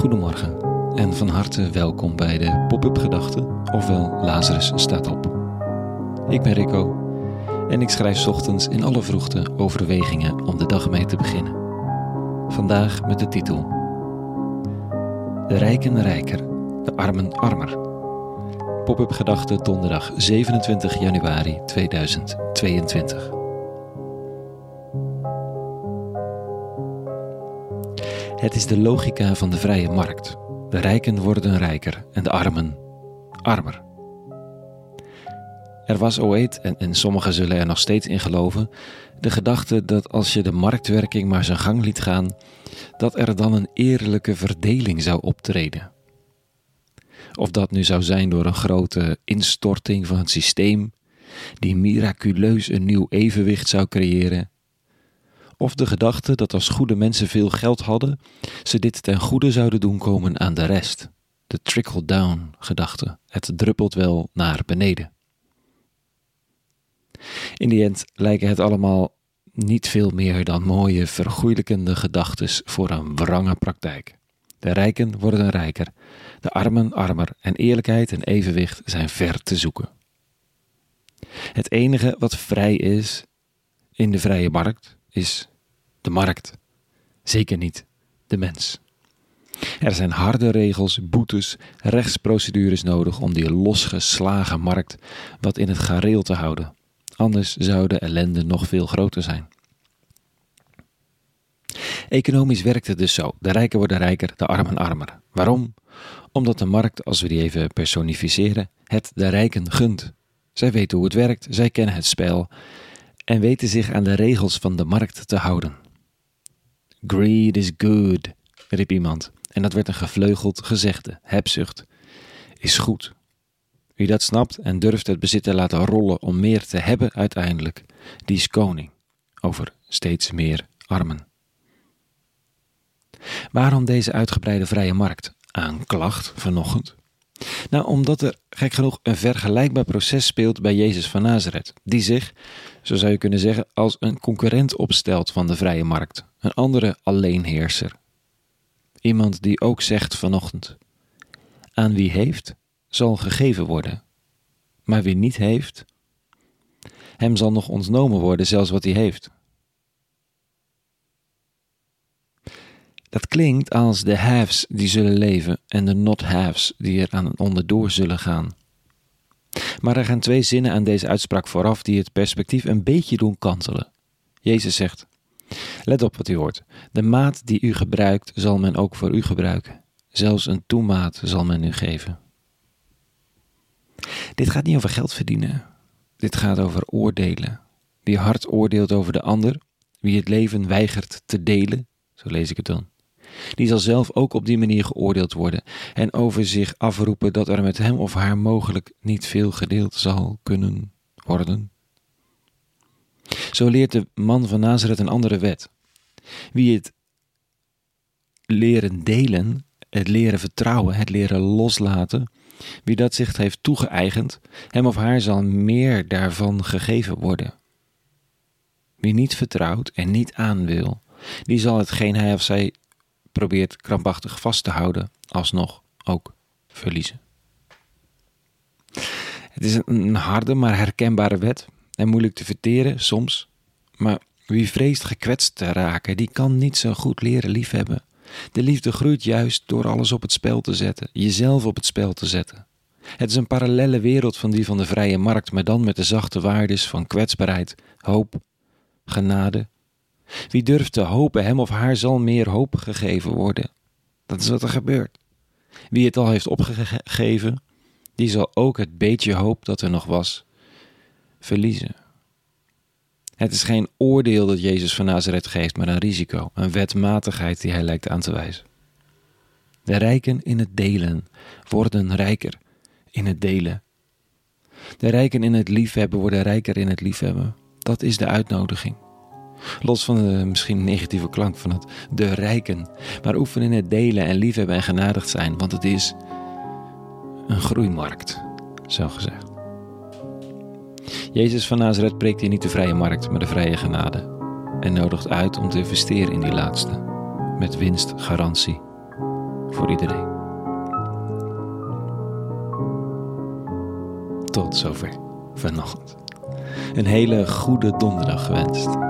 Goedemorgen en van harte welkom bij de Pop-up Gedachten, ofwel Lazarus staat op. Ik ben Rico en ik schrijf ochtends in alle vroegte overwegingen om de dag mee te beginnen. Vandaag met de titel De rijken rijker, de armen armer. Pop-up Gedachten donderdag 27 januari 2022. Het is de logica van de vrije markt. De rijken worden rijker en de armen armer. Er was ooit, en, en sommigen zullen er nog steeds in geloven, de gedachte dat als je de marktwerking maar zijn gang liet gaan, dat er dan een eerlijke verdeling zou optreden. Of dat nu zou zijn door een grote instorting van het systeem, die miraculeus een nieuw evenwicht zou creëren, of de gedachte dat als goede mensen veel geld hadden, ze dit ten goede zouden doen komen aan de rest. De trickle-down gedachte. Het druppelt wel naar beneden. In die end lijken het allemaal niet veel meer dan mooie, vergoeilijkende gedachten voor een wrange praktijk. De rijken worden rijker, de armen armer en eerlijkheid en evenwicht zijn ver te zoeken. Het enige wat vrij is in de vrije markt is de markt. Zeker niet de mens. Er zijn harde regels, boetes, rechtsprocedures nodig om die losgeslagen markt wat in het gareel te houden. Anders zou de ellende nog veel groter zijn. Economisch werkt het dus zo: de rijken worden rijker, de armen armer. Waarom? Omdat de markt, als we die even personificeren, het de rijken gunt. Zij weten hoe het werkt, zij kennen het spel en weten zich aan de regels van de markt te houden. Greed is good, riep iemand, en dat werd een gevleugeld gezegde. Hebzucht is goed. Wie dat snapt en durft het bezit te laten rollen om meer te hebben uiteindelijk, die is koning over steeds meer armen. Waarom deze uitgebreide vrije markt? Aanklacht vanochtend. Nou, omdat er gek genoeg een vergelijkbaar proces speelt bij Jezus van Nazareth, die zich, zo zou je kunnen zeggen, als een concurrent opstelt van de vrije markt, een andere alleenheerser. Iemand die ook zegt vanochtend: Aan wie heeft, zal gegeven worden, maar wie niet heeft, hem zal nog ontnomen worden, zelfs wat hij heeft. Dat klinkt als de haves die zullen leven en de not-haves die er aan onderdoor zullen gaan. Maar er gaan twee zinnen aan deze uitspraak vooraf die het perspectief een beetje doen kantelen. Jezus zegt: Let op wat u hoort. De maat die u gebruikt, zal men ook voor u gebruiken. Zelfs een toemaat zal men u geven. Dit gaat niet over geld verdienen. Dit gaat over oordelen. Wie hard oordeelt over de ander, wie het leven weigert te delen, zo lees ik het dan. Die zal zelf ook op die manier geoordeeld worden en over zich afroepen dat er met hem of haar mogelijk niet veel gedeeld zal kunnen worden. Zo leert de man van Nazareth een andere wet. Wie het leren delen, het leren vertrouwen, het leren loslaten, wie dat zich heeft toegeëigend, hem of haar zal meer daarvan gegeven worden. Wie niet vertrouwt en niet aan wil, die zal hetgeen hij of zij probeert krampachtig vast te houden, alsnog ook verliezen. Het is een harde maar herkenbare wet en moeilijk te verteren soms, maar wie vreest gekwetst te raken, die kan niet zo goed leren liefhebben. De liefde groeit juist door alles op het spel te zetten, jezelf op het spel te zetten. Het is een parallelle wereld van die van de vrije markt, maar dan met de zachte waardes van kwetsbaarheid, hoop, genade. Wie durft te hopen, hem of haar zal meer hoop gegeven worden. Dat is wat er gebeurt. Wie het al heeft opgegeven, die zal ook het beetje hoop dat er nog was verliezen. Het is geen oordeel dat Jezus van Nazareth geeft, maar een risico, een wetmatigheid die hij lijkt aan te wijzen. De rijken in het delen worden rijker in het delen. De rijken in het liefhebben worden rijker in het liefhebben. Dat is de uitnodiging. Los van de misschien negatieve klank van het de rijken, maar oefen in het delen en liefhebben en genadigd zijn, want het is een groeimarkt, zo gezegd. Jezus van Nazareth preekt hier niet de vrije markt, maar de vrije genade. En nodigt uit om te investeren in die laatste, met winstgarantie. voor iedereen. Tot zover vanochtend. Een hele goede donderdag gewenst.